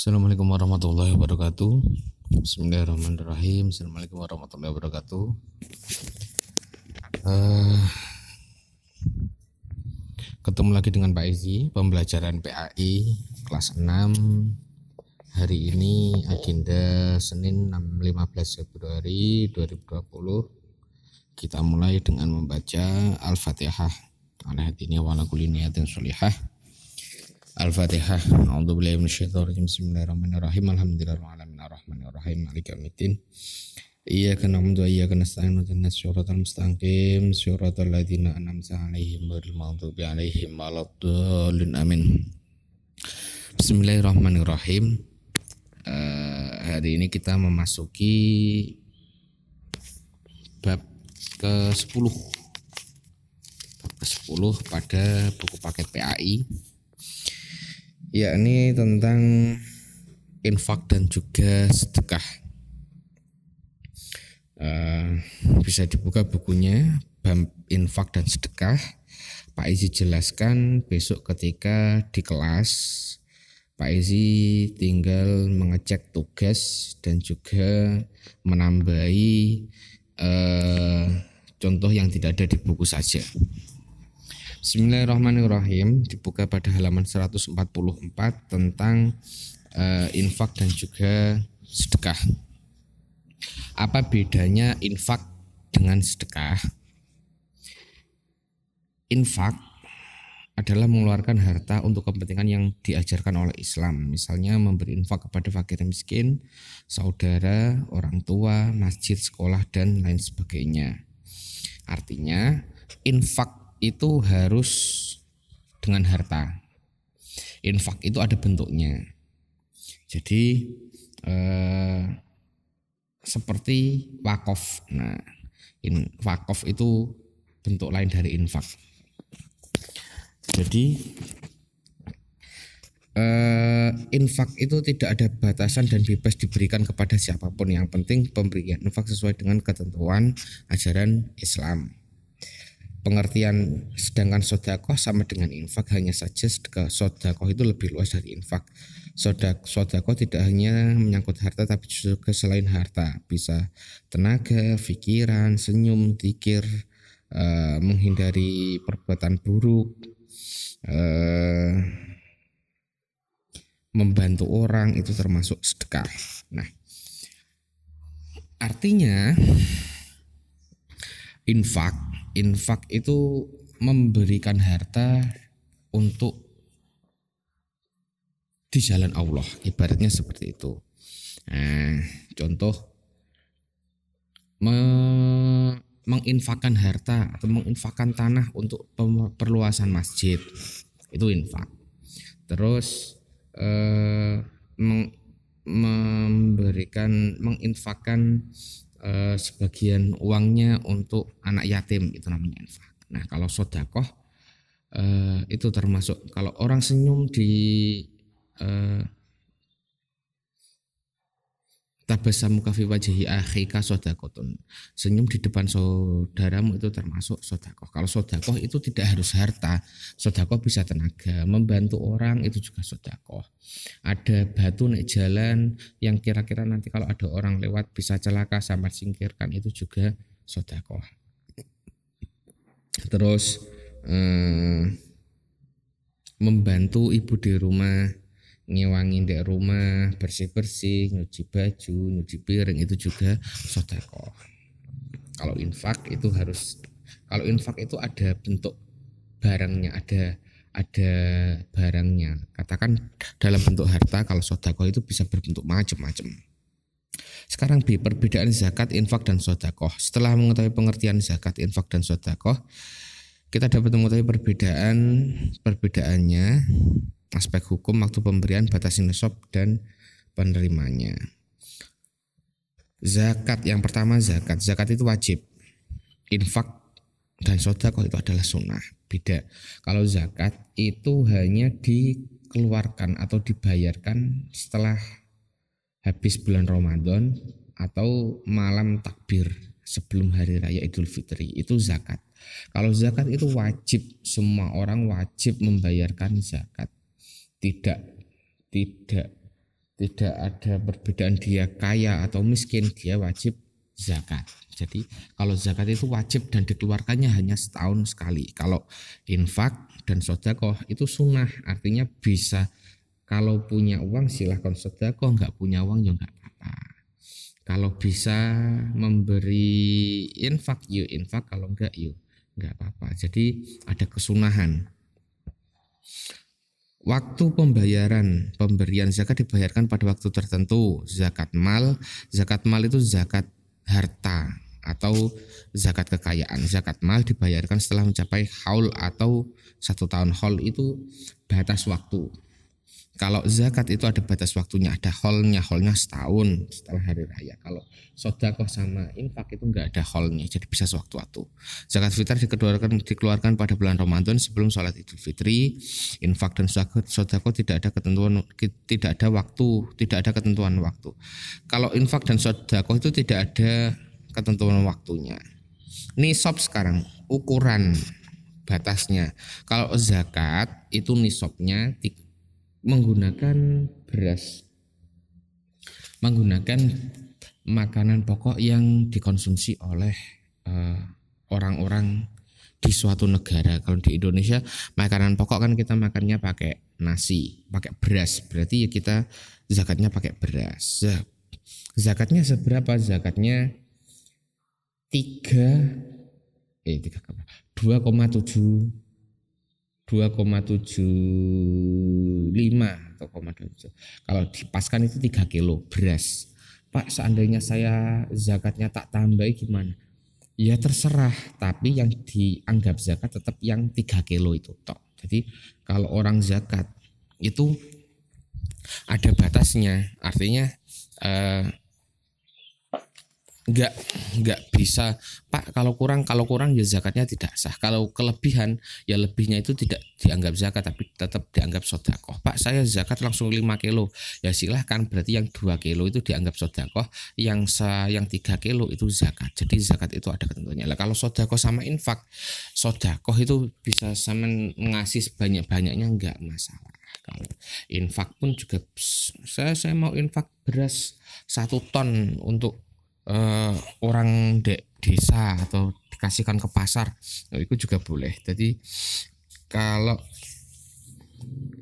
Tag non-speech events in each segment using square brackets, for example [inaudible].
Assalamualaikum warahmatullahi wabarakatuh. Bismillahirrahmanirrahim. Assalamualaikum warahmatullahi wabarakatuh. Uh, ketemu lagi dengan Pak Izi, pembelajaran PAI kelas 6. Hari ini agenda Senin 15 Februari 2020. Kita mulai dengan membaca Al-Fatihah. Ala ini wa Al-Fatihah. A'udzubillahi minasyaitonir rajim. Bismillahirrahmanirrahim. Alhamdulillahirabbil alamin arrahmanirrahim maliki yaumiddin. Iyyaka na'budu wa iyyaka nasta'in ihdinas siratal mustaqim siratal ladzina an'amta 'alaihim ghairil maghdubi 'alaihim waladdallin. Amin. Bismillahirrahmanirrahim. Uh, hari ini kita memasuki bab ke-10 bab ke-10 pada buku paket PAI yakni tentang infak dan juga sedekah. Uh, bisa dibuka bukunya infak dan sedekah. Pak Izi jelaskan besok ketika di kelas Pak Izi tinggal mengecek tugas dan juga menambahi uh, contoh yang tidak ada di buku saja. Bismillahirrahmanirrahim dibuka pada halaman 144 tentang uh, infak dan juga sedekah. Apa bedanya infak dengan sedekah? Infak adalah mengeluarkan harta untuk kepentingan yang diajarkan oleh Islam. Misalnya memberi infak kepada fakir miskin, saudara, orang tua, masjid, sekolah, dan lain sebagainya. Artinya infak itu harus dengan harta. Infak itu ada bentuknya. Jadi eh, seperti wakaf. Nah, in, wakaf itu bentuk lain dari infak. Jadi eh, infak itu tidak ada batasan dan bebas diberikan kepada siapa pun. Yang penting pemberian infak sesuai dengan ketentuan ajaran Islam pengertian sedangkan sodakoh sama dengan infak hanya saja sodakoh itu lebih luas dari infak. Sodak sodakoh tidak hanya menyangkut harta tapi juga selain harta. Bisa tenaga pikiran senyum tikir uh, menghindari perbuatan buruk uh, membantu orang itu termasuk sedekah. Nah artinya infak infak itu memberikan harta untuk di jalan Allah. Ibaratnya seperti itu. Nah, contoh me menginfakkan harta atau menginfakkan tanah untuk perluasan masjid. Itu infak. Terus eh, memberikan menginfakkan eh, sebagian uangnya untuk anak yatim itu namanya infak. Nah kalau sodakoh eh, itu termasuk kalau orang senyum di eh, tabasamu kafi wajahi akhika sodakotun. Senyum di depan saudaramu itu termasuk sodakoh. Kalau sodakoh itu tidak harus harta. Sodakoh bisa tenaga membantu orang itu juga sodakoh. Ada batu naik jalan yang kira-kira nanti kalau ada orang lewat bisa celaka sama singkirkan itu juga sodakoh. Terus eh, membantu ibu di rumah ngewangi di rumah bersih-bersih nyuci baju nyuci piring itu juga sodako. Kalau infak itu harus kalau infak itu ada bentuk barangnya ada ada barangnya. Katakan dalam bentuk harta kalau sodako itu bisa berbentuk macam-macam. Sekarang B perbedaan zakat infak dan sodako. Setelah mengetahui pengertian zakat infak dan sodako kita dapat mengetahui perbedaan perbedaannya aspek hukum waktu pemberian batasi nisab dan penerimanya. Zakat yang pertama zakat. Zakat itu wajib. Infak dan sodakoh itu adalah sunnah. Beda. Kalau zakat itu hanya dikeluarkan atau dibayarkan setelah habis bulan Ramadan atau malam takbir sebelum hari raya Idul Fitri itu zakat. Kalau zakat itu wajib semua orang wajib membayarkan zakat tidak tidak tidak ada perbedaan dia kaya atau miskin dia wajib zakat. Jadi kalau zakat itu wajib dan dikeluarkannya hanya setahun sekali. Kalau infak dan sodakoh itu sunnah artinya bisa. Kalau punya uang silahkan sodakoh nggak punya uang ya nggak apa-apa. Kalau bisa memberi infak yuk infak kalau enggak yuk nggak apa-apa. Jadi ada kesunahan Waktu pembayaran pemberian zakat dibayarkan pada waktu tertentu. Zakat mal, zakat mal itu zakat harta atau zakat kekayaan. Zakat mal dibayarkan setelah mencapai haul atau satu tahun haul itu batas waktu. Kalau zakat itu ada batas waktunya, ada holnya, holnya setahun setelah hari raya. Kalau sodakoh sama infak itu enggak ada holnya, jadi bisa sewaktu-waktu. Zakat fitrah dikeluarkan dikeluarkan pada bulan Ramadan sebelum sholat Idul Fitri. Infak dan sodakoh tidak ada ketentuan, tidak ada waktu, tidak ada ketentuan waktu. Kalau infak dan sodakoh itu tidak ada ketentuan waktunya. Nisab sekarang ukuran batasnya. Kalau zakat itu nisabnya menggunakan beras menggunakan makanan pokok yang dikonsumsi oleh uh, orang-orang di suatu negara. Kalau di Indonesia makanan pokok kan kita makannya pakai nasi, pakai beras. Berarti ya kita zakatnya pakai beras. Zakatnya seberapa? Zakatnya 3 eh 3 2,7 2,75 atau 2,7. Kalau dipaskan itu 3 kilo beras. Pak seandainya saya zakatnya tak tambah gimana? Ya terserah, tapi yang dianggap zakat tetap yang 3 kilo itu tok. Jadi kalau orang zakat itu ada batasnya, artinya eh, nggak nggak bisa. Pak kalau kurang kalau kurang ya zakatnya tidak sah. Kalau kelebihan ya lebihnya itu tidak dianggap zakat tapi tetap dianggap sodakoh. Pak saya zakat langsung 5 kilo. Ya silahkan berarti yang 2 kilo itu dianggap sodakoh yang sa yang 3 kilo itu zakat. Jadi zakat itu ada ketentuannya. Lah kalau sodakoh sama infak sodakoh itu bisa sama ngasih sebanyak banyaknya nggak masalah. Kalau infak pun juga saya saya mau infak beras satu ton untuk uh, orang de desa atau dikasihkan ke pasar nah, itu juga boleh jadi kalau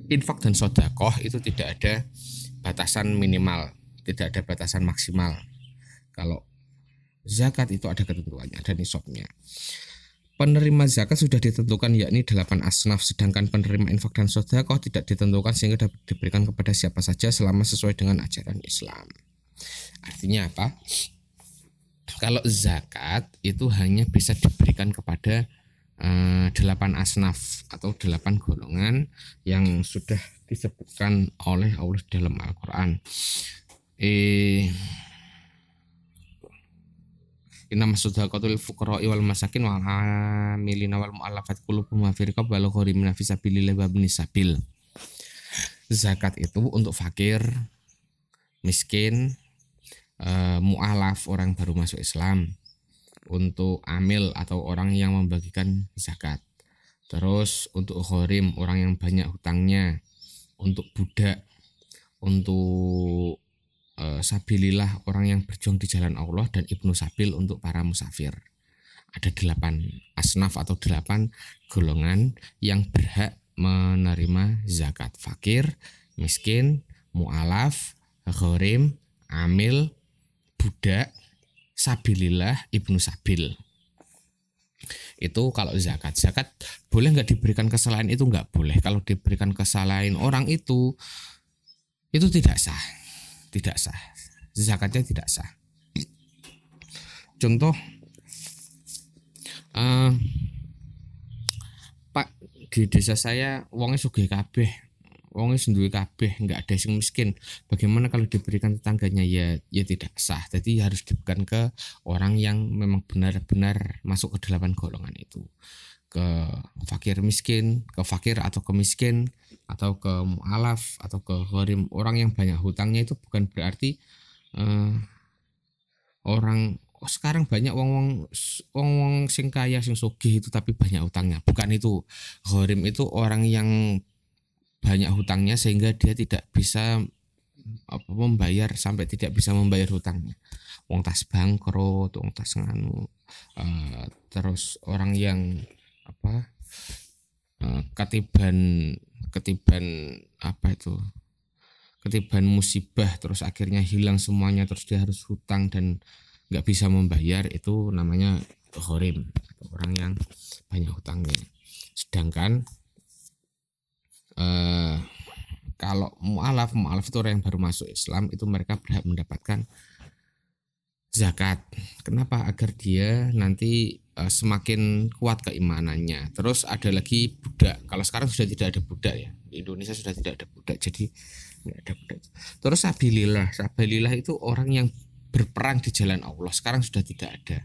infak dan sodakoh itu tidak ada batasan minimal tidak ada batasan maksimal kalau zakat itu ada ketentuannya ada nisabnya Penerima zakat sudah ditentukan yakni delapan asnaf sedangkan penerima infak dan sodakoh tidak ditentukan sehingga dapat diberikan kepada siapa saja selama sesuai dengan ajaran Islam. Artinya apa? Kalau zakat itu hanya bisa diberikan kepada uh, delapan asnaf atau delapan golongan yang sudah disebutkan oleh Allah dalam Al-Quran. Eh, Inna masudhaqatul fuqara'i wal masakin wal amilina wal mu'allafat qulubuhum fi riqab wal gharimina fi sabilillah wa sabil. Zakat itu untuk fakir, miskin, uh, mu'alaf orang baru masuk Islam untuk amil atau orang yang membagikan zakat. Terus untuk khorim orang yang banyak hutangnya untuk budak untuk uh, sabilillah orang yang berjuang di jalan Allah dan ibnu sabil untuk para musafir. Ada delapan asnaf atau delapan golongan yang berhak menerima zakat. Fakir miskin mu'alaf khorim amil budak sabilillah ibnu sabil. Itu kalau zakat. Zakat boleh nggak diberikan kesalahan itu? Nggak boleh. Kalau diberikan kesalahan orang itu itu tidak sah. Tidak sah. Zakatnya tidak sah. Contoh uh, pak di desa saya uangnya sugih kabeh wong wis duwe kabeh nggak ada yang miskin. Bagaimana kalau diberikan tetangganya? Ya ya tidak sah. Jadi harus diberikan ke orang yang memang benar-benar masuk ke delapan golongan itu. Ke fakir miskin ke fakir atau ke miskin atau ke mualaf atau ke gharim. Orang yang banyak hutangnya itu bukan berarti uh, orang oh sekarang banyak wong wong wong wong sing kaya sing sugih itu tapi banyak hutangnya. Bukan itu. Gharim itu orang yang banyak hutangnya sehingga dia tidak bisa apa membayar sampai tidak bisa membayar hutangnya. Wong tas bangkrut wong tas nganu uh, terus orang yang apa uh, ketiban ketiban apa itu ketiban musibah terus akhirnya hilang semuanya terus dia harus hutang dan nggak bisa membayar itu namanya horim orang yang banyak hutangnya. Sedangkan eh, kalau mualaf mualaf itu orang yang baru masuk Islam itu mereka berhak mendapatkan zakat. Kenapa? Agar dia nanti uh, semakin kuat keimanannya. Terus ada lagi budak. Kalau sekarang sudah tidak ada budak ya. Di Indonesia sudah tidak ada budak. Jadi nggak ada budak. Terus sabilillah. Sabilillah itu orang yang berperang di jalan Allah. Sekarang sudah tidak ada.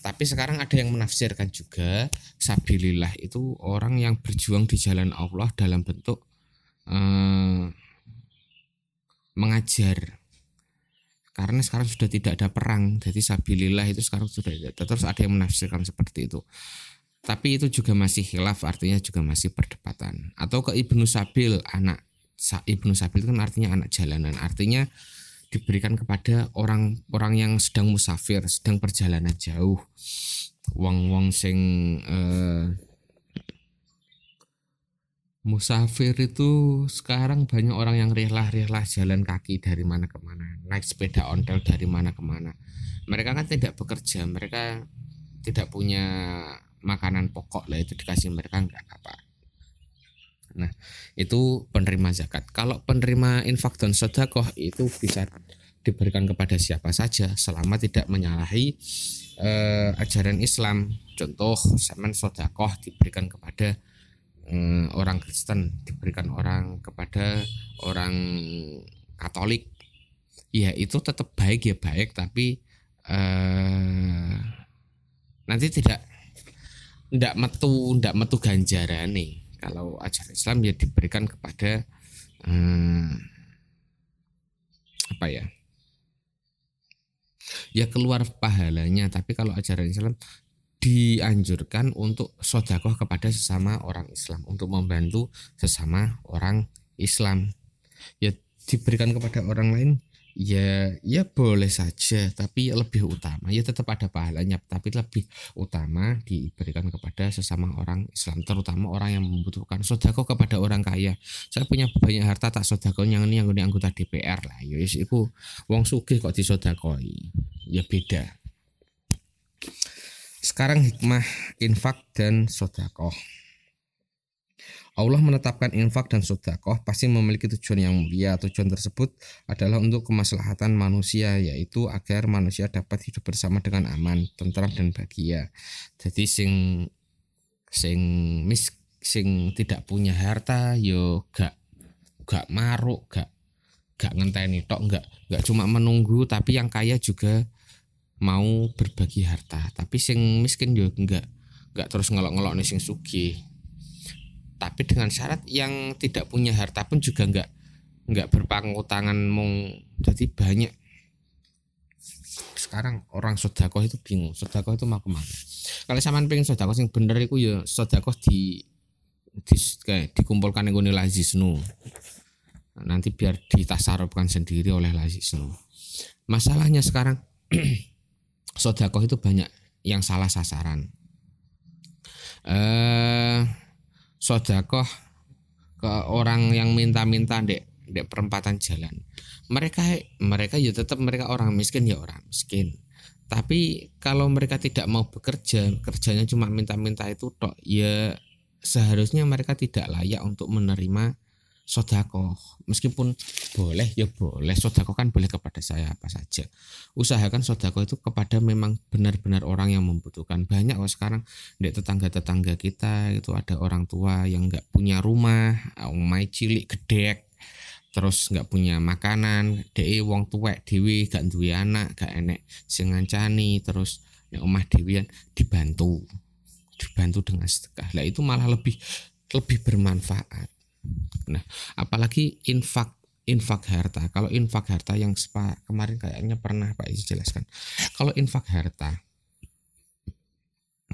Tapi sekarang ada yang menafsirkan juga sabilillah itu orang yang berjuang di jalan Allah dalam bentuk uh, mengajar. Karena sekarang sudah tidak ada perang jadi sabilillah itu sekarang sudah tidak terus ada yang menafsirkan seperti itu. Tapi itu juga masih khilaf artinya juga masih perdebatan. Atau ke ibnu sabil anak ibnu sabil itu kan artinya anak jalanan. Artinya diberikan kepada orang-orang yang sedang musafir sedang perjalanan jauh. Wong-wong sing eh, musafir itu sekarang banyak orang yang rela-rela jalan kaki dari mana ke mana naik sepeda ontel dari mana ke mana. Mereka kan tidak bekerja mereka tidak punya makanan pokok lah itu dikasih mereka nggak apa nah itu penerima zakat. Kalau penerima infak dan sodakoh itu bisa diberikan kepada siapa saja selama tidak menyalahi eh, ajaran Islam. Contoh semen sodakoh diberikan kepada eh, orang Kristen diberikan orang kepada orang Katolik. Ya itu tetap baik ya baik tapi eh, nanti tidak tidak metu tidak metu ganjaran nih kalau ajaran Islam ya diberikan kepada eh, apa ya? Ya keluar pahalanya tapi kalau ajaran Islam dianjurkan untuk sodakoh kepada sesama orang Islam untuk membantu sesama orang Islam. Ya diberikan kepada orang lain ya ya boleh saja tapi lebih utama ya tetap ada pahalanya tapi lebih utama diberikan kepada sesama orang Islam terutama orang yang membutuhkan sodako kepada orang kaya. Saya punya banyak harta tak sodako yang ini yang ini anggota DPR lah ya. Itu wong sugih kok disodakoi. Ya beda. Sekarang hikmah infak dan sodakoh. Allah menetapkan infak dan sodakoh pasti memiliki tujuan yang mulia. Tujuan tersebut adalah untuk kemaslahatan manusia, yaitu agar manusia dapat hidup bersama dengan aman, tentram dan bahagia. Jadi sing sing mis sing tidak punya harta yo gak gak maruk, gak gak ngenteni tok, gak gak cuma menunggu tapi yang kaya juga mau berbagi harta tapi sing miskin juga enggak enggak terus ngelok-ngelok nih sing sugi tapi dengan syarat yang tidak punya harta pun juga enggak enggak berpangku tangan mong jadi banyak. Sekarang orang sodakoh itu bingung sodakoh itu mau ke mana? Kalau sama pengen sodakoh sing bener itu ya sodakoh di, di kayak dikumpulkan yang gue lazisnu nanti biar ditasarupkan sendiri oleh lazisnu masalahnya sekarang [clears throat] sodakoh itu banyak yang salah sasaran. Eh, sodakoh ke orang yang minta-minta dek dek perempatan jalan. Mereka mereka ya tetap mereka orang miskin ya orang miskin. Tapi kalau mereka tidak mau bekerja, kerjanya cuma minta-minta itu tok, ya seharusnya mereka tidak layak untuk menerima sodako meskipun boleh ya boleh. Sodako kan boleh kepada saya apa saja. Usahakan sodako itu kepada memang benar-benar orang yang membutuhkan. Banyak kok sekarang di tetangga-tetangga kita itu ada orang tua yang nggak punya rumah omai cilik gedek terus nggak punya makanan. De wong tuwek dewi gak duwe anak gak enek sing ngancani terus nek omah dewian dibantu. Dibantu dengan sedekah. Lah itu malah lebih lebih bermanfaat Nah, apalagi infak infak harta. Kalau infak harta yang spa, kemarin kayaknya pernah Pak Isi jelaskan. Kalau infak harta,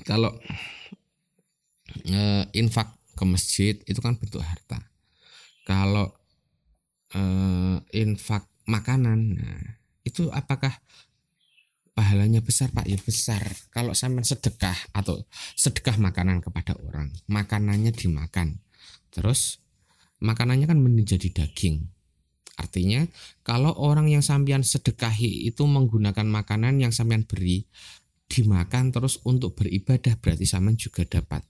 kalau e, infak ke masjid itu kan bentuk harta. Kalau e, infak makanan nah itu apakah pahalanya besar pak ya besar kalau sampai sedekah atau sedekah makanan kepada orang makanannya dimakan terus makanannya kan menjadi daging. Artinya kalau orang yang sampean sedekahi itu menggunakan makanan yang sampean beri dimakan terus untuk beribadah berarti sampean juga dapat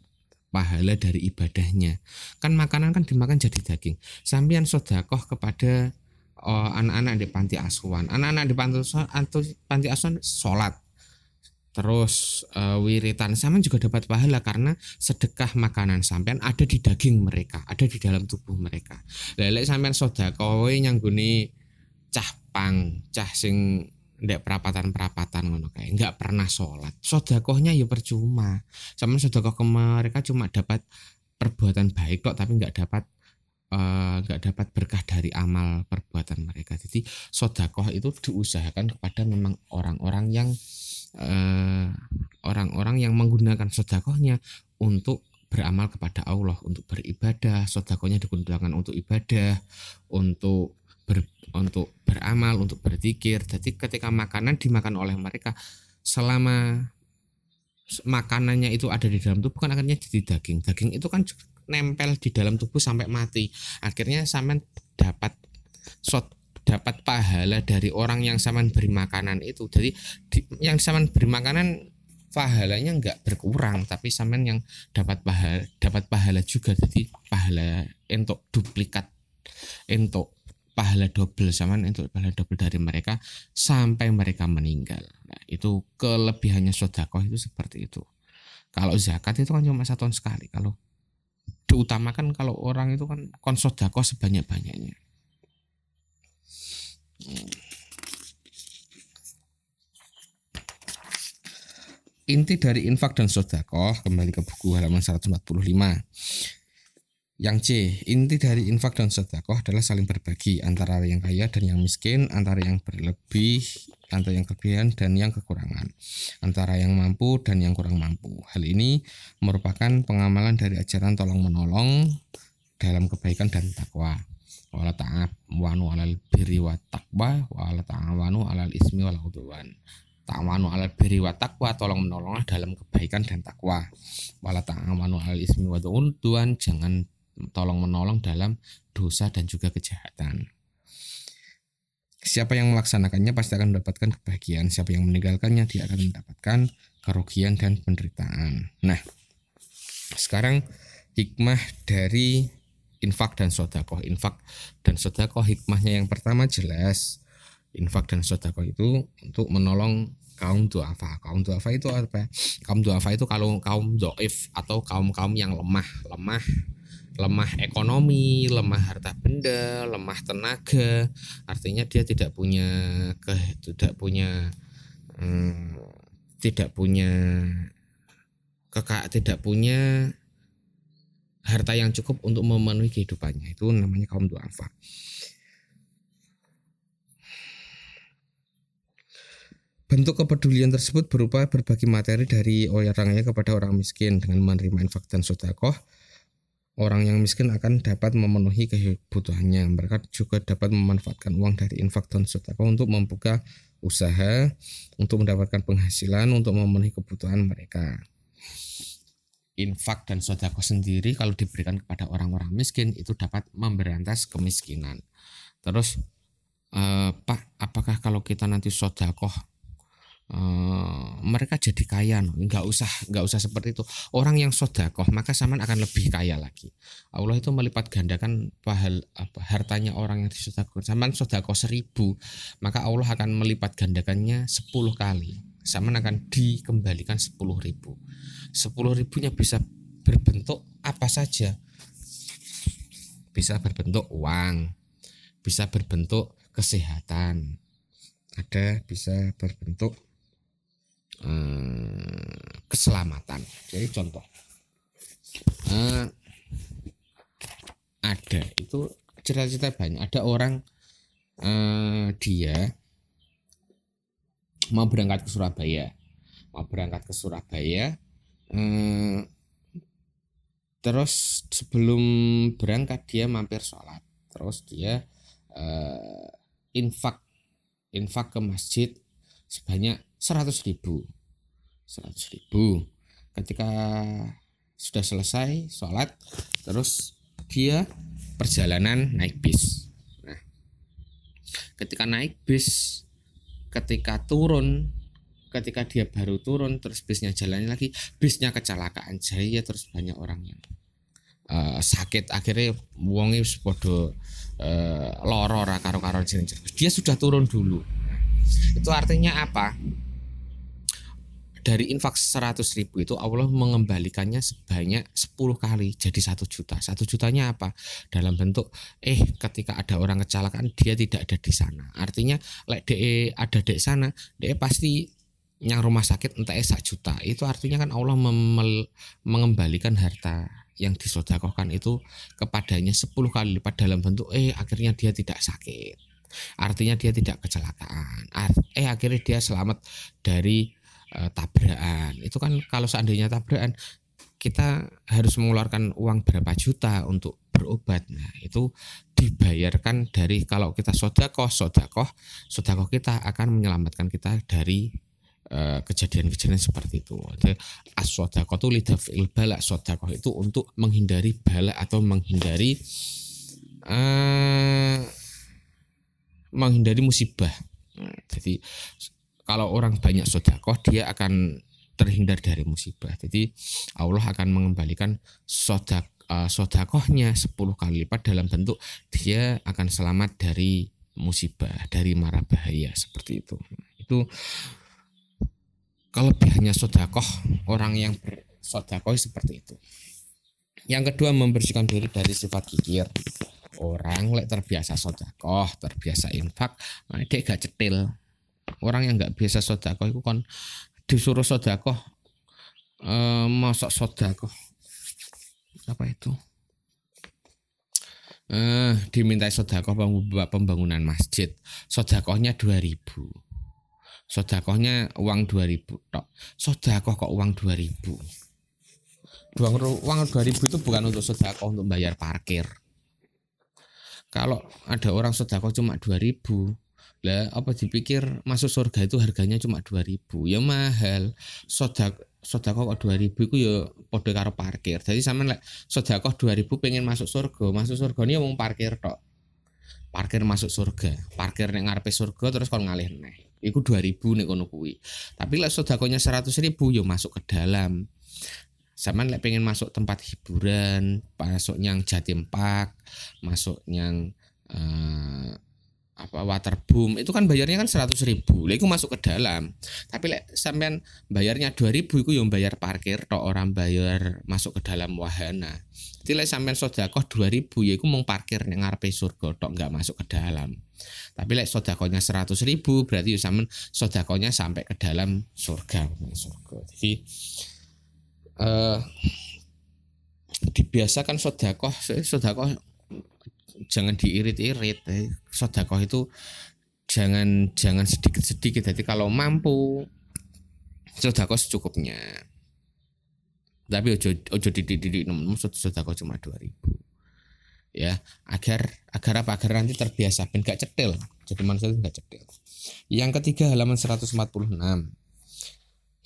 pahala dari ibadahnya. Kan makanan kan dimakan jadi daging. Sampean sodakoh kepada oh, anak-anak di panti asuhan. Anak-anak di panti asuhan panti asuhan sholat terus uh, wiritan sama juga dapat pahala karena sedekah makanan sampean ada di daging mereka ada di dalam tubuh mereka. Lelek sampean yang guni cah pang cah sing ndek perapatan-perapatan ngono kayak nggak pernah sholat. Sodakohnya ya percuma. Sama sodakoh ke mereka cuma dapat perbuatan baik kok tapi nggak dapat eh, nggak uh, dapat berkah dari amal perbuatan mereka. Jadi sodakoh itu diusahakan kepada memang orang-orang yang eh, orang-orang yang menggunakan sodakohnya untuk beramal kepada Allah untuk beribadah sodakohnya digunakan untuk ibadah untuk ber, untuk beramal, untuk berzikir. Jadi ketika makanan dimakan oleh mereka selama makanannya itu ada di dalam tubuh kan akhirnya jadi daging. Daging itu kan nempel di dalam tubuh sampai mati. Akhirnya saman dapat shot dapat pahala dari orang yang saman beri makanan itu. Jadi di, yang saman beri makanan pahalanya nggak berkurang tapi saman yang dapat pahala dapat pahala juga jadi pahala untuk duplikat untuk pahala double sama untuk pahala double dari mereka sampai mereka meninggal. Nah, itu kelebihannya sodakoh itu seperti itu. Kalau zakat itu kan cuma satu tahun sekali. Kalau diutamakan kalau orang itu kan konsodakoh sebanyak-banyaknya. Inti dari infak dan sodakoh kembali ke buku halaman 145 yang C, inti dari infak dan sedekah adalah saling berbagi antara yang kaya dan yang miskin, antara yang berlebih, antara yang kelebihan dan yang kekurangan, antara yang mampu dan yang kurang mampu. Hal ini merupakan pengamalan dari ajaran tolong menolong dalam kebaikan dan takwa. Wala ta'awanu alal birri wa taqwa wala ta'awanu alal ismi wal udwan. Ta'awanu alal birri wa taqwa tolong menolonglah dalam kebaikan dan takwa. Wala ta'awanu alal ismi wa udwan jangan tolong menolong dalam dosa dan juga kejahatan. Siapa yang melaksanakannya pasti akan mendapatkan kebahagiaan. Siapa yang meninggalkannya dia akan mendapatkan kerugian dan penderitaan. Nah, sekarang hikmah dari infak dan sodakoh. Infak dan sodakoh hikmahnya yang pertama jelas. Infak dan sodakoh itu untuk menolong kaum duafa. Kaum duafa itu apa? Kaum duafa itu kalau kaum doif atau kaum kaum yang lemah, lemah lemah ekonomi, lemah harta benda, lemah tenaga, artinya dia tidak punya ke tidak punya hmm, tidak punya kekak tidak punya harta yang cukup untuk memenuhi kehidupannya itu namanya kaum duafa. Bentuk kepedulian tersebut berupa berbagi materi dari orangnya kepada orang miskin dengan menerima infak dan sodakoh orang yang miskin akan dapat memenuhi kebutuhannya. Mereka juga dapat memanfaatkan uang dari infak dan sedekah untuk membuka usaha, untuk mendapatkan penghasilan, untuk memenuhi kebutuhan mereka. Infak dan sodako sendiri kalau diberikan kepada orang-orang miskin itu dapat memberantas kemiskinan. Terus, eh, Pak, apakah kalau kita nanti sodakoh Uh, mereka jadi kaya? Nggak usah nggak usah seperti itu. Orang yang sodakoh maka saman akan lebih kaya lagi. Allah itu melipat gandakan pahal apa hartanya orang yang disodakoh. Saman sodakoh seribu maka Allah akan melipat gandakannya sepuluh kali. Saman akan dikembalikan sepuluh ribu sepuluh ribunya bisa berbentuk apa saja bisa berbentuk uang bisa berbentuk kesehatan ada bisa berbentuk eh, keselamatan. Jadi contoh eh, ada itu cerita-cerita banyak. Ada orang eh, dia mau berangkat ke Surabaya, mau berangkat ke Surabaya. Eh, terus sebelum berangkat dia mampir sholat. Terus dia uh, infak infak ke masjid sebanyak 100 ribu. 100 ribu. Ketika sudah selesai sholat terus dia perjalanan naik bis. Nah ketika naik bis ketika turun ketika dia baru turun terus bisnya jalannya lagi bisnya kecelakaan jaya terus banyak orang yang uh, sakit. Akhirnya wongi podo uh, loro karo karo dia sudah turun dulu. Itu artinya apa? Dari infak 100 ribu itu Allah mengembalikannya sebanyak 10 kali jadi satu juta. Satu jutanya apa? Dalam bentuk eh ketika ada orang kecelakaan dia tidak ada di sana. Artinya like de ada di sana de pasti yang rumah sakit entah sak juta itu artinya kan Allah memel, mengembalikan harta yang disodakohkan itu kepadanya 10 kali lipat dalam bentuk eh akhirnya dia tidak sakit. Artinya dia tidak kecelakaan. Eh akhirnya dia selamat dari uh, tabrakan. Itu kan kalau seandainya tabrakan kita harus mengeluarkan uang berapa juta untuk berobat. Nah itu dibayarkan dari kalau kita sodakoh sodakoh sodakoh kita akan menyelamatkan kita dari Eh, kejadian-kejadian seperti itu. As-sodakoh itu lidafil balak sodakoh itu untuk menghindari balak atau menghindari uh, menghindari musibah. Jadi kalau orang banyak sodakoh dia akan terhindar dari musibah. Jadi Allah akan mengembalikan sodak uh, sodakohnya 10 kali lipat dalam bentuk dia akan selamat dari musibah, dari mara bahaya seperti itu. Itu kelebihannya sodakoh orang yang bersodakoh seperti itu. Yang kedua membersihkan diri dari sifat kikir. Orang lek terbiasa sodakoh terbiasa infak nah dia gak cetil. Orang yang gak biasa sodakoh itu kan disuruh sodakoh eh, masuk sodakoh. Apa itu? Eh, dimintai sodakoh pembangunan masjid. Sodakohnya 2000 sodakohnya uang 2000 tok. Sodakoh kok uang 2000 uang uang 2000 itu bukan untuk sodakoh untuk bayar parkir. Kalau ada orang sodakoh cuma 2000 lah apa dipikir masuk surga itu harganya cuma 2000 ya mahal. Sodak sodakoh kok 2000 itu ya podo karo parkir. Jadi sama lek sodakoh 2000 pengen masuk surga masuk surga ini mau parkir tok. Parkir masuk surga. Parkir nek ngarepe surga terus kon ngalih neh Iku 2000 nih kono kuwi. Tapi lek sedakonya 100 ribu yo masuk ke dalam. Sama lek pengen masuk tempat hiburan, masuk yang Jatim Park, masuk yang uh, apa waterboom itu kan bayarnya kan 100 ribu itu masuk ke dalam tapi lek sampean bayarnya 2000 itu yang bayar parkir tok orang bayar masuk ke dalam wahana jadi lek sampean sodakoh 2000 ya itu mau parkir yang ngarepe surga tok nggak masuk ke dalam tapi lek sodakonya 100 ribu berarti ya sampean sodakonya sampai ke dalam surga surga. Jadi eh dibiasakan sodakoh sodakoh jangan diirit-irit. Eh. sodakoh itu jangan jangan sedikit-sedikit. Jadi kalau mampu sodakoh secukupnya. Tapi ojo ojo dididik nemu sodakoh cuma dua ribu ya. Agar agar apa? Agar nanti terbiasa. Ben gak cetil. Jadi manusia itu gak cetil. Yang ketiga halaman 146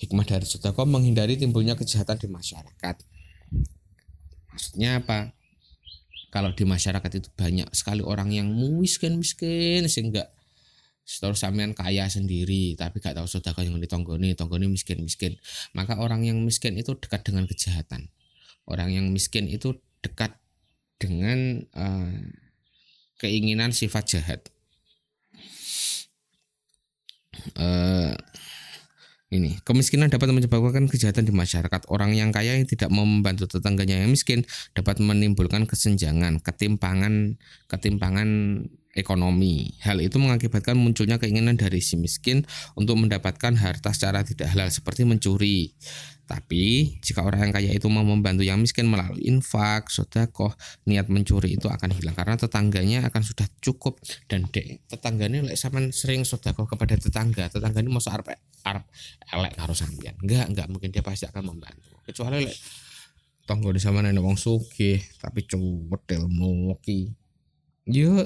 hikmah dari sodakoh menghindari timbulnya kejahatan di masyarakat. Maksudnya apa? Kalau di masyarakat itu banyak sekali orang yang miskin miskin sehingga terus sampean kaya sendiri tapi gak tahu saudara yang ditonggoni tonggoni miskin miskin. Maka orang yang miskin itu dekat dengan kejahatan. Orang yang miskin itu dekat dengan uh, keinginan sifat jahat uh, ini kemiskinan dapat menyebabkan kejahatan di masyarakat. Orang yang kaya yang tidak membantu tetangganya yang miskin dapat menimbulkan kesenjangan, ketimpangan, ketimpangan ekonomi. Hal itu mengakibatkan munculnya keinginan dari si miskin untuk mendapatkan harta secara tidak halal seperti mencuri. Tapi jika orang yang kaya itu mau membantu yang miskin melalui infak, sodakoh, niat mencuri itu akan hilang karena tetangganya akan sudah cukup dan dek tetangganya lek like, sering sodakoh kepada tetangga, tetangga ini mau arep arep elek karo sampean. Enggak, enggak mungkin dia pasti akan membantu. Kecuali lek tonggo di sama nenek wong sugih tapi cuwet ilmu. Yo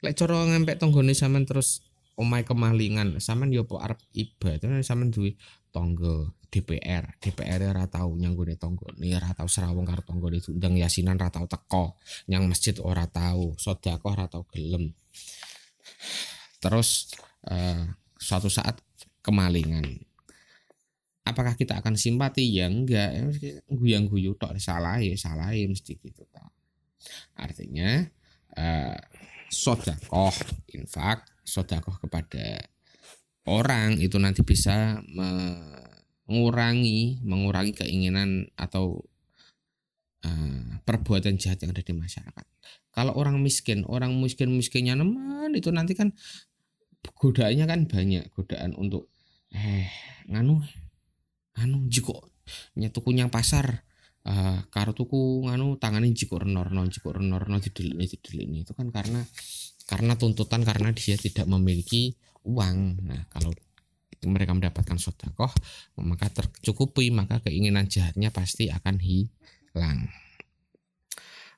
lek cara ngempek tanggane sampean terus omai kemalingan. Sampean yo arep ibadah sampean duwe tangga DPR DPR ora tau nyanggone tanggane ora tau serawung karo tanggane. Ndang yasinan ora tau teko nyang masjid ora tau sedekah ora tau gelem. Terus uh, suatu saat kemalingan. Apakah kita akan simpati? Ya enggak. Guyang guyu tok. Salah ya salah ya mesti gitu tak artinya uh, sodakoh. Infak sodakoh kepada orang itu nanti bisa mengurangi mengurangi keinginan atau uh, perbuatan jahat yang ada di masyarakat. Kalau orang miskin orang miskin miskinnya neman itu nanti kan godaannya kan banyak. Godaan untuk eh nganu anu jiko tuku yang pasar uh, karo tuku nganu tanganin jiko renor renor jiko renor renor didelik ini itu kan karena karena tuntutan karena dia tidak memiliki uang. Nah kalau mereka mendapatkan sodakoh maka tercukupi maka keinginan jahatnya pasti akan hilang.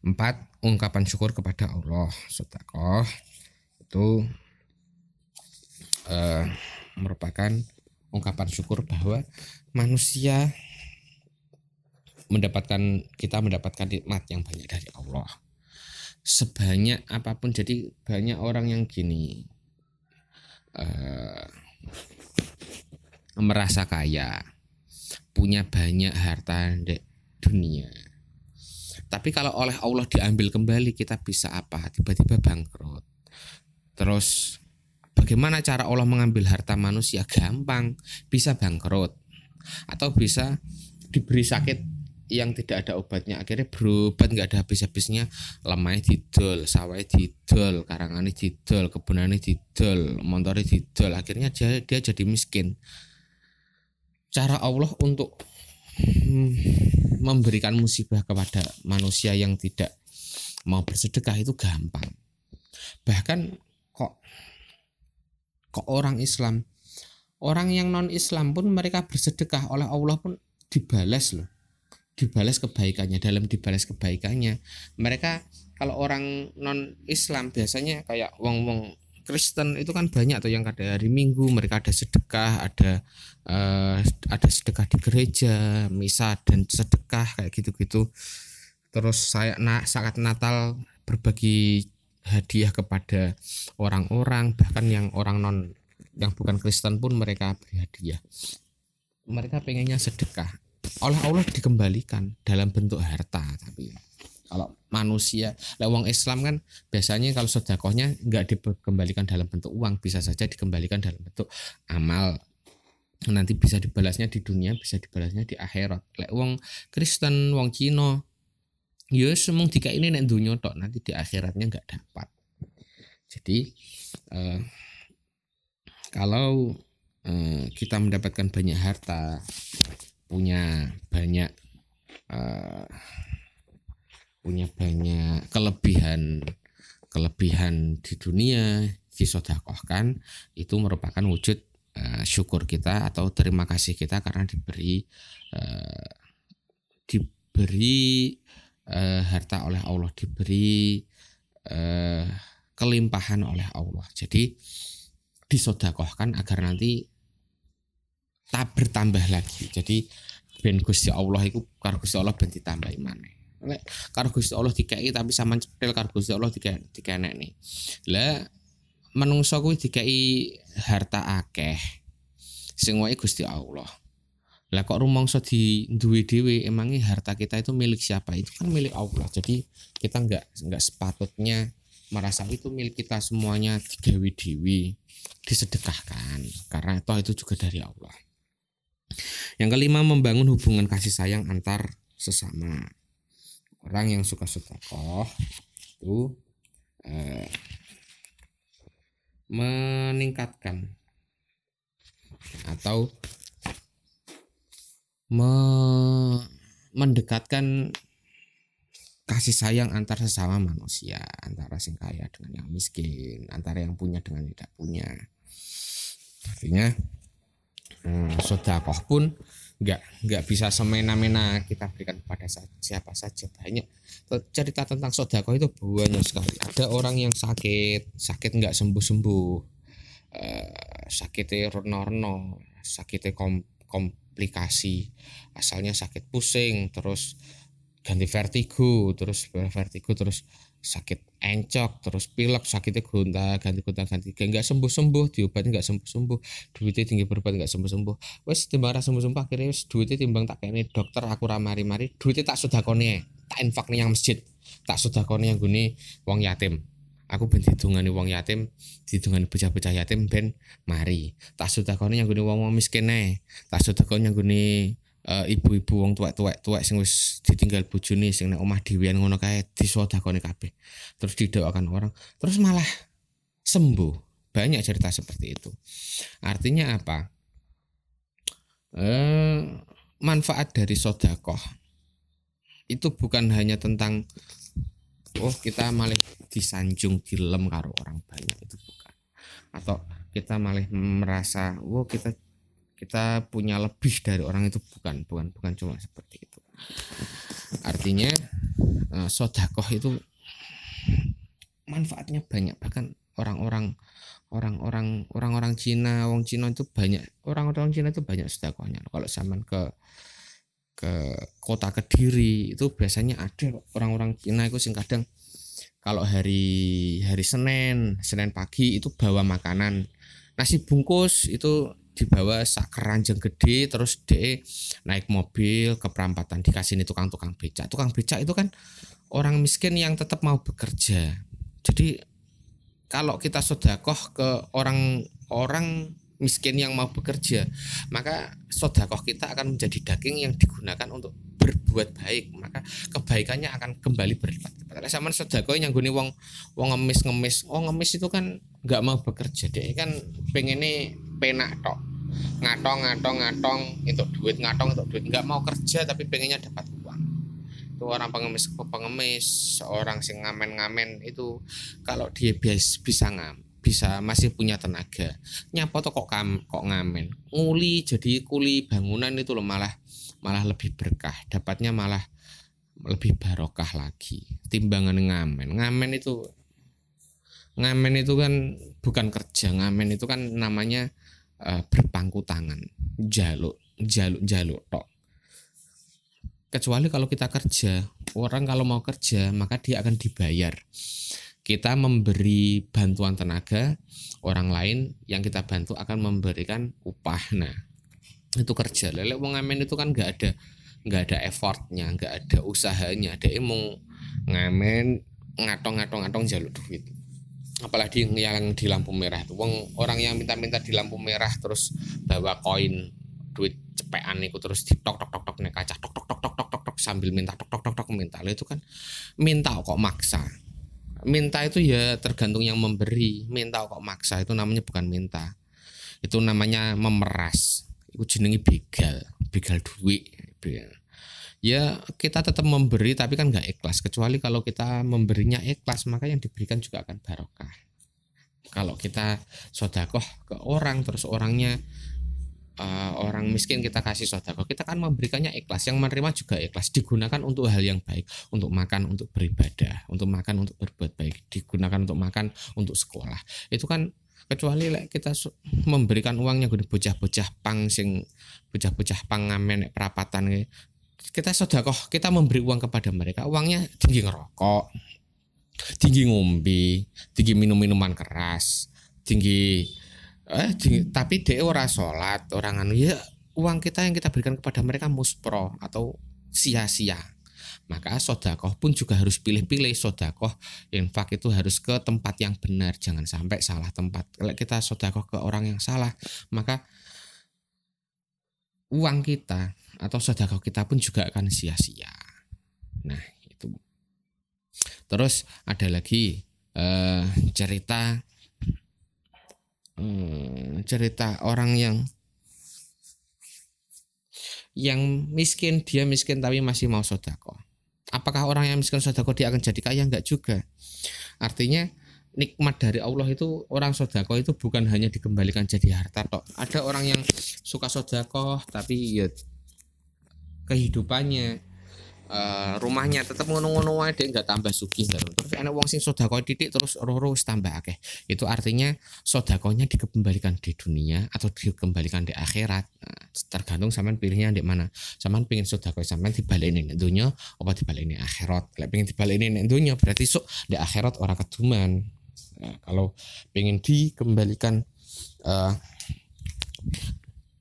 Empat ungkapan syukur kepada Allah. Sodakoh itu uh, merupakan ungkapan syukur bahwa manusia mendapatkan kita mendapatkan nikmat yang banyak dari Allah. Sebanyak apa pun jadi banyak orang yang gini uh, merasa kaya punya banyak harta di dunia. Tapi kalau oleh Allah diambil kembali kita bisa apa? Tiba-tiba bangkrut. Terus Bagaimana cara Allah mengambil harta manusia? Gampang, bisa bangkrut. Atau bisa diberi sakit yang tidak ada obatnya. Akhirnya berobat nggak ada habis-habisnya. Lemahnya didol sawahnya didol karangannya didol kebunannya didol motornya didol. Akhirnya dia, dia jadi miskin. Cara Allah untuk hmm, memberikan musibah kepada manusia yang tidak mau bersedekah itu gampang. Bahkan kok kok orang Islam orang yang non Islam pun mereka bersedekah oleh Allah pun dibalas loh dibalas kebaikannya dalam dibalas kebaikannya. Mereka kalau orang non Islam biasanya kayak wong wong Kristen itu kan banyak tuh yang ada hari Minggu mereka ada sedekah ada uh, ada sedekah di gereja misa dan sedekah kayak gitu-gitu. Terus saya nak saat Natal berbagi hadiah kepada orang-orang bahkan yang orang non yang bukan Kristen pun mereka beri hadiah. Mereka pengennya sedekah oleh Allah dikembalikan dalam bentuk harta tapi kalau manusia lewang Islam kan biasanya kalau sedekahnya nggak dikembalikan dalam bentuk uang bisa saja dikembalikan dalam bentuk amal. Nanti bisa dibalasnya di dunia bisa dibalasnya di akhirat. Lek wong Kristen wong Cina ya semung tiga ini nek dunia tok nanti di akhiratnya nggak dapat. Jadi eh, kalau eh, kita mendapatkan banyak harta punya banyak eh, punya banyak kelebihan kelebihan di dunia disodakohkan itu merupakan wujud uh, syukur kita atau terima kasih kita karena diberi uh, diberi uh, harta oleh Allah diberi uh, kelimpahan oleh Allah. Jadi disodakohkan agar nanti tak bertambah lagi jadi ben Gusti Allah itu karo Gusti Allah ben ditambah mana lek karo Gusti Allah dikai tapi sama cetil karo Gusti Allah dikenek nih lah menungso kuwi dikai harta akeh sing wae Gusti Allah lah kok rumangsa di duwe dhewe emangnya harta kita itu milik siapa? Itu kan milik Allah. Jadi kita nggak nggak sepatutnya merasa itu milik kita semuanya digawe dewi disedekahkan karena toh itu juga dari Allah. Yang kelima membangun hubungan kasih sayang antar sesama. Orang yang suka sedekah itu eh, meningkatkan atau me mendekatkan kasih sayang antar sesama manusia antara sing kaya dengan yang miskin antara yang punya dengan tidak punya artinya hmm, sodakoh pun nggak nggak bisa semena-mena kita berikan kepada siapa saja. Banyak cerita tentang sodakoh itu banyak sekali. Ada orang yang sakit sakit nggak sembuh sembuh uh, sakitnya reno sakitnya kom komplikasi. Asalnya sakit pusing terus ganti vertigo terus vertigo terus sakit encok terus pilek sakitnya gonta ganti gonta ganti. Nggak sembuh sembuh diobati nggak sembuh sembuh duitnya tinggi berobat nggak sembuh sembuh wes timbang sembuh sembuh akhirnya wes duitnya timbang tak kayak dokter aku ramari mari duitnya tak sudah kone tak infak nih yang masjid tak sudah kone yang guni wong yatim. Aku ben didungani wong yatim didungani bocah-bocah yatim ben mari. Tak sudah kone yang guni wong wong miskin nih tak sudah kone yang guni uh, ibu-ibu wong tuwek-tuwek tuwek sing wis ditinggal bojone sing nek omah dhewean ngono kae disodakone kabeh. Terus didoakan orang, terus malah sembuh. Banyak cerita seperti itu. Artinya apa? Eh, manfaat dari sodakoh itu bukan hanya tentang oh kita malah disanjung dilem karo orang banyak itu bukan atau kita malah merasa oh kita kita punya lebih dari orang itu bukan bukan bukan cuma seperti itu. Artinya uh, sodakoh itu manfaatnya banyak. Bahkan orang-orang orang-orang orang-orang Cina wong Cina itu banyak orang-orang Cina itu banyak sodakohnya. Kalau zaman ke ke kota Kediri itu biasanya ada orang-orang Cina itu sing kadang kalau hari hari Senin Senin pagi itu bawa makanan. Nasi bungkus itu dibawa sak keranjang gede terus de naik mobil ke perampatan dikasih ini tukang-tukang becak. Tukang becak itu kan orang miskin yang tetap mau bekerja. Jadi kalau kita sodakoh ke orang-orang miskin yang mau bekerja maka sodakoh kita akan menjadi daging yang digunakan untuk berbuat baik. Maka kebaikannya akan kembali berlipat pada zaman sodakoh yang guni wong wong ngemis ngemis oh ngemis itu kan nggak mau bekerja deh. Kan pengennya penak tok. Ngatong ngatong ngatong itu duit ngatong itu duit. Nggak mau kerja tapi pengennya dapat uang. Itu orang pengemis pengemis seorang sing ngamen ngamen itu kalau dia bias, bisa ngam bisa masih punya tenaga nyapa tuh kok kam, kok ngamen. Nguli jadi kuli bangunan itu loh malah malah lebih berkah. Dapatnya malah lebih barokah lagi timbangan ngamen. Ngamen itu ngamen itu kan bukan kerja ngamen itu kan namanya uh, berpangku tangan jaluk jaluk jaluk tok. Kecuali kalau kita kerja orang kalau mau kerja maka dia akan dibayar. Kita memberi bantuan tenaga orang lain yang kita bantu akan memberikan upah. Nah itu kerja. Lele wong ngamen itu kan nggak ada nggak ada effortnya nggak ada usahanya. Ada emang ngamen ngatong ngatong ngatong jaluk duit apalagi yang di lampu merah itu wong orang yang minta-minta di lampu merah terus bawa koin duit cepean itu terus di tok tok tok tok nih kaca tok tok tok tok tok tok tok sambil minta tok tok tok tok minta itu kan minta kok maksa minta itu ya tergantung yang memberi minta kok maksa itu namanya bukan minta itu namanya memeras itu jenengi begal begal duit ya kita tetap memberi tapi kan nggak ikhlas. Kecuali kalau kita memberinya ikhlas maka yang diberikan juga akan barokah. Kalau kita sodakoh ke orang terus orangnya uh, orang miskin kita kasih sodakoh. Kita kan memberikannya ikhlas. Yang menerima juga ikhlas. Digunakan untuk hal yang baik. Untuk makan untuk beribadah. Untuk makan untuk berbuat baik. Digunakan untuk makan untuk sekolah. Itu kan kecuali kita memberikan uangnya gede bocah-bocah pang sing bocah-bocah pang ngamen perapatan kita sodakoh kita memberi uang kepada mereka uangnya tinggi ngerokok tinggi ngombe tinggi minum minuman keras tinggi eh tinggi, tapi dia ora sholat orang anu ya uang kita yang kita berikan kepada mereka muspro atau sia-sia. Maka sodakoh pun juga harus pilih-pilih sodakoh infak itu harus ke tempat yang benar jangan sampai salah tempat. Kalau kita sodakoh ke orang yang salah maka uang kita atau sedekah kita pun juga akan sia-sia. Nah, itu. Terus ada lagi eh, cerita eh, cerita orang yang yang miskin dia miskin tapi masih mau sodako. Apakah orang yang miskin sodako dia akan jadi kaya? Enggak juga. Artinya nikmat dari Allah itu orang sodako itu bukan hanya dikembalikan jadi harta tok ada orang yang suka sodako tapi ya kehidupannya uh, rumahnya tetap ngono-ngono dia nggak tambah sugih terus enak wong sing sodako titik terus roro tambah akeh. Itu artinya sodakonya dikembalikan di dunia atau dikembalikan di akhirat. Nah, tergantung sampean pilihnya di mana. Sampean pingin sodako sampean dibalikin di dunia apa dibalikin di akhirat? Kalau pingin dibalikin di dunia berarti sok di akhirat orang keduman. Nah, kalau pingin dikembalikan uh,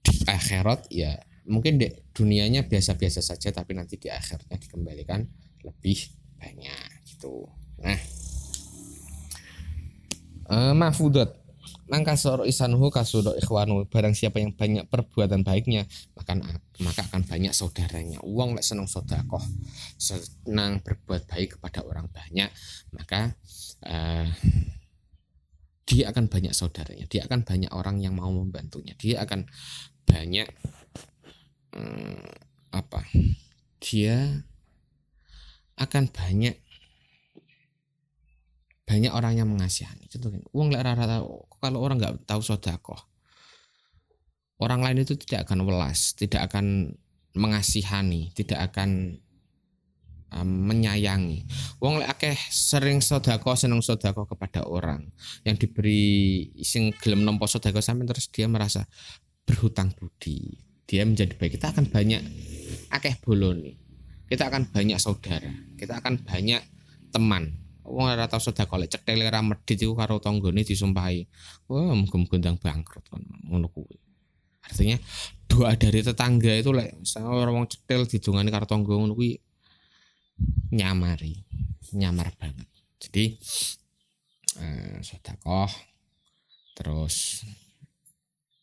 di akhirat ya mungkin di dunianya biasa-biasa saja tapi nanti di akhirnya dikembalikan lebih banyak gitu. Nah. Uh, mahfudat maka soro isanuhu kasudo ikhwanu. Barang siapa yang banyak perbuatan baiknya maka maka akan banyak saudaranya. Uang lek senang sodakoh senang berbuat baik kepada orang banyak maka uh, dia akan banyak saudaranya. Dia akan banyak orang yang mau membantunya. Dia akan banyak hmm, apa dia akan banyak banyak orang yang mengasihani contohnya uang rata kalau orang nggak tahu sodako orang lain itu tidak akan welas tidak akan mengasihani tidak akan um, menyayangi. Wong lek akeh sering sodako seneng sodako kepada orang yang diberi sing gelem nompo sodako sampai terus dia merasa berhutang budi. Dia menjadi baik. Kita akan banyak akeh boloni. Kita akan banyak saudara. Kita akan banyak teman. Wong ora tau sedekah lek cethele ra medhit iku karo tanggane disumpahi. Wah, muga-muga ndang bangkrut ngono kuwi. Artinya doa dari tetangga itu lek orang wong cetil didongani karo tangga ngono kuwi nyamari nyamar banget jadi eh, sodakoh terus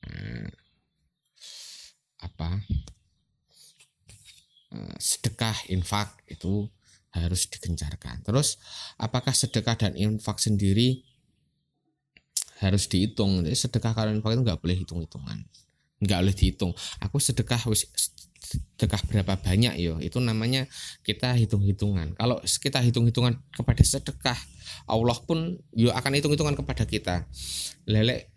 eh, sedekah infak itu harus digencarkan. Terus apakah sedekah dan infak sendiri harus dihitung? Jadi sedekah kalau infak itu nggak boleh hitung hitungan nggak boleh dihitung. Aku sedekah sedekah berapa banyak yo. Itu namanya kita hitung-hitungan. Kalau kita hitung-hitungan kepada sedekah Allah pun yo akan hitung-hitungan kepada kita. Lelek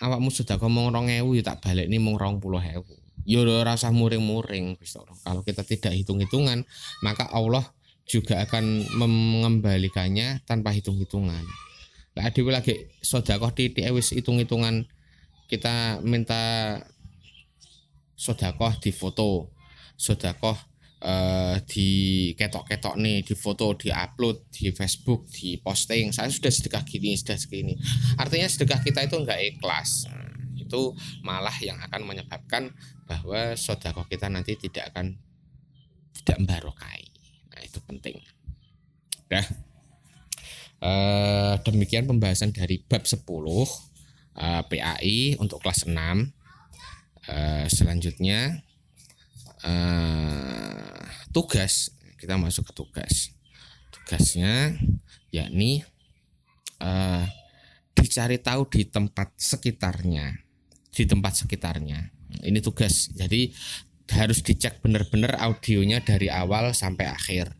awakmu sudah ngomong rong ewu tak balik nih mong rong puluh ewu yo rasa muring-muring kalau kita tidak hitung-hitungan maka Allah juga akan mengembalikannya tanpa hitung-hitungan. Lah ada lagi sodakoh titik wis hitung-hitungan. Kita minta sodakoh di foto. Sodakoh uh, di ketok-ketok nih di foto di upload di Facebook di posting. Saya sudah sedekah gini sudah segini. Artinya sedekah kita itu enggak ikhlas. Nah, itu malah yang akan menyebabkan bahwa sodakoh kita nanti tidak akan tidak membarokai. Nah itu penting. Dah uh, demikian pembahasan dari bab 10 uh, PAI untuk kelas 6 uh, selanjutnya uh, tugas. Kita masuk ke tugas. Tugasnya yakni uh, dicari tahu di tempat sekitarnya di tempat sekitarnya ini tugas. Jadi harus dicek benar-benar audionya dari awal sampai akhir.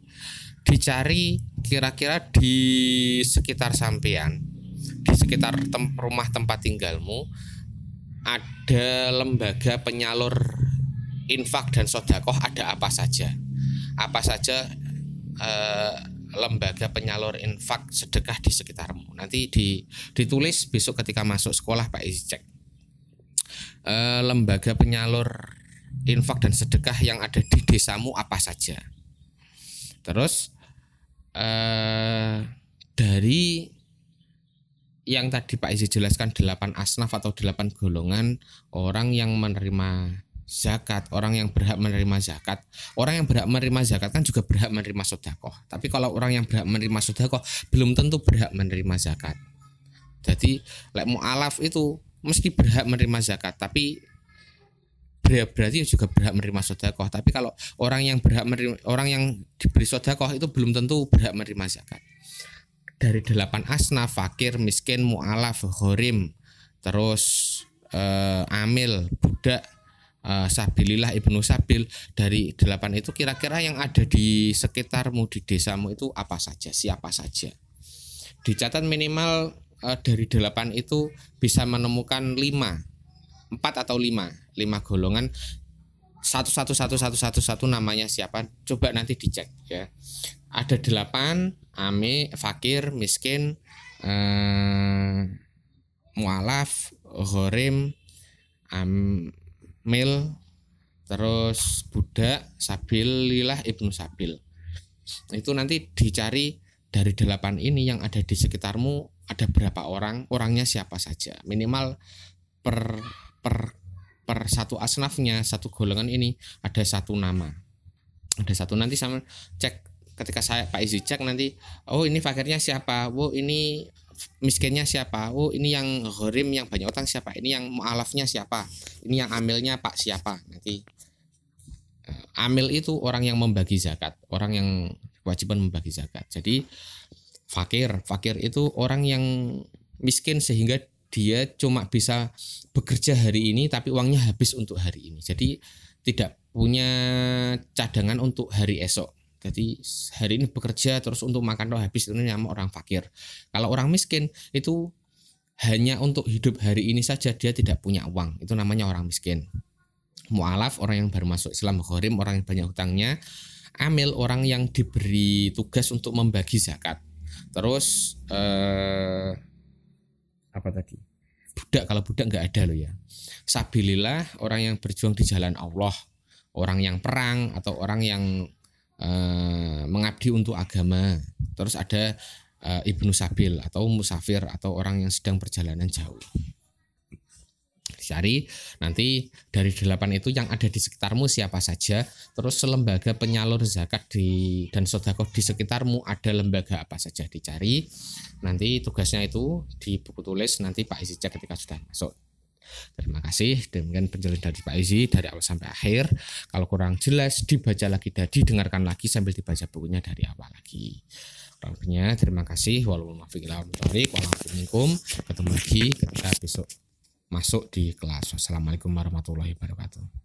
Dicari kira-kira di sekitar sampean di sekitar tem rumah tempat tinggalmu ada lembaga penyalur infak dan sodakoh ada apa saja. Apa saja eh, lembaga penyalur infak sedekah di sekitarmu. Nanti di, ditulis besok ketika masuk sekolah Pak Isi cek eh, lembaga penyalur infak dan sedekah yang ada di desamu apa saja terus eh, dari yang tadi Pak Izi jelaskan delapan asnaf atau delapan golongan orang yang menerima zakat, orang yang berhak menerima zakat. Orang yang berhak menerima zakat kan juga berhak menerima sodakoh. Tapi kalau orang yang berhak menerima sodakoh belum tentu berhak menerima zakat. Jadi lek mu'alaf itu mesti berhak menerima zakat, tapi berarti juga berhak menerima sodakoh. Tapi kalau orang yang berhak menerima, orang yang diberi sodakoh itu belum tentu berhak menerima zakat dari delapan asna fakir miskin mualaf horim terus uh, amil budak uh, sabilillah ibnu sabil dari delapan itu kira-kira yang ada di sekitarmu di desamu itu apa saja siapa saja dicatat minimal uh, dari delapan itu bisa menemukan lima. Empat atau lima. Lima golongan. Satu satu satu satu satu satu namanya siapa? Coba nanti dicek ya. Ada delapan ame fakir miskin uh, mualaf horim amil terus budak sabil lilah ibnu sabil. Itu nanti dicari dari delapan ini yang ada di sekitarmu ada berapa orang orangnya siapa saja. Minimal per per per satu asnafnya satu golongan ini ada satu nama. Ada satu nanti sama cek ketika saya Pak Izi cek nanti oh ini fakirnya siapa oh ini miskinnya siapa oh ini yang horim yang banyak utang siapa ini yang mualafnya siapa ini yang amilnya Pak siapa. Nanti uh, amil itu orang yang membagi zakat orang yang kewajiban membagi zakat. Jadi fakir fakir itu orang yang miskin sehingga dia cuma bisa bekerja hari ini tapi uangnya habis untuk hari ini. Jadi tidak punya cadangan untuk hari esok. Jadi hari ini bekerja terus untuk makan roh habis itu nama orang fakir. Kalau orang miskin itu hanya untuk hidup hari ini saja dia tidak punya uang. Itu namanya orang miskin. Mu'alaf orang yang baru masuk Islam, ghorim orang yang banyak hutangnya, amil orang yang diberi tugas untuk membagi zakat. Terus eh, apa tadi? Budak kalau budak nggak ada loh ya. Sabilillah orang yang berjuang di jalan Allah orang yang perang atau orang yang uh, mengabdi untuk agama. Terus ada uh, ibnu sabil atau musafir atau orang yang sedang perjalanan jauh dicari. Nanti dari delapan itu yang ada di sekitarmu siapa saja. Terus lembaga penyalur zakat di dan sodakoh di sekitarmu ada lembaga apa saja dicari. Nanti tugasnya itu di buku tulis nanti Pak Izi cek ketika sudah masuk. Terima kasih. Demikian penjelasan dari Pak Izi dari awal sampai akhir. Kalau kurang jelas dibaca lagi tadi, dengarkan lagi sambil dibaca bukunya dari awal lagi. Kurangnya terima kasih. Waalaikumsalam Ketemu lagi ketika besok masuk di kelas. Wassalamualaikum warahmatullahi wabarakatuh.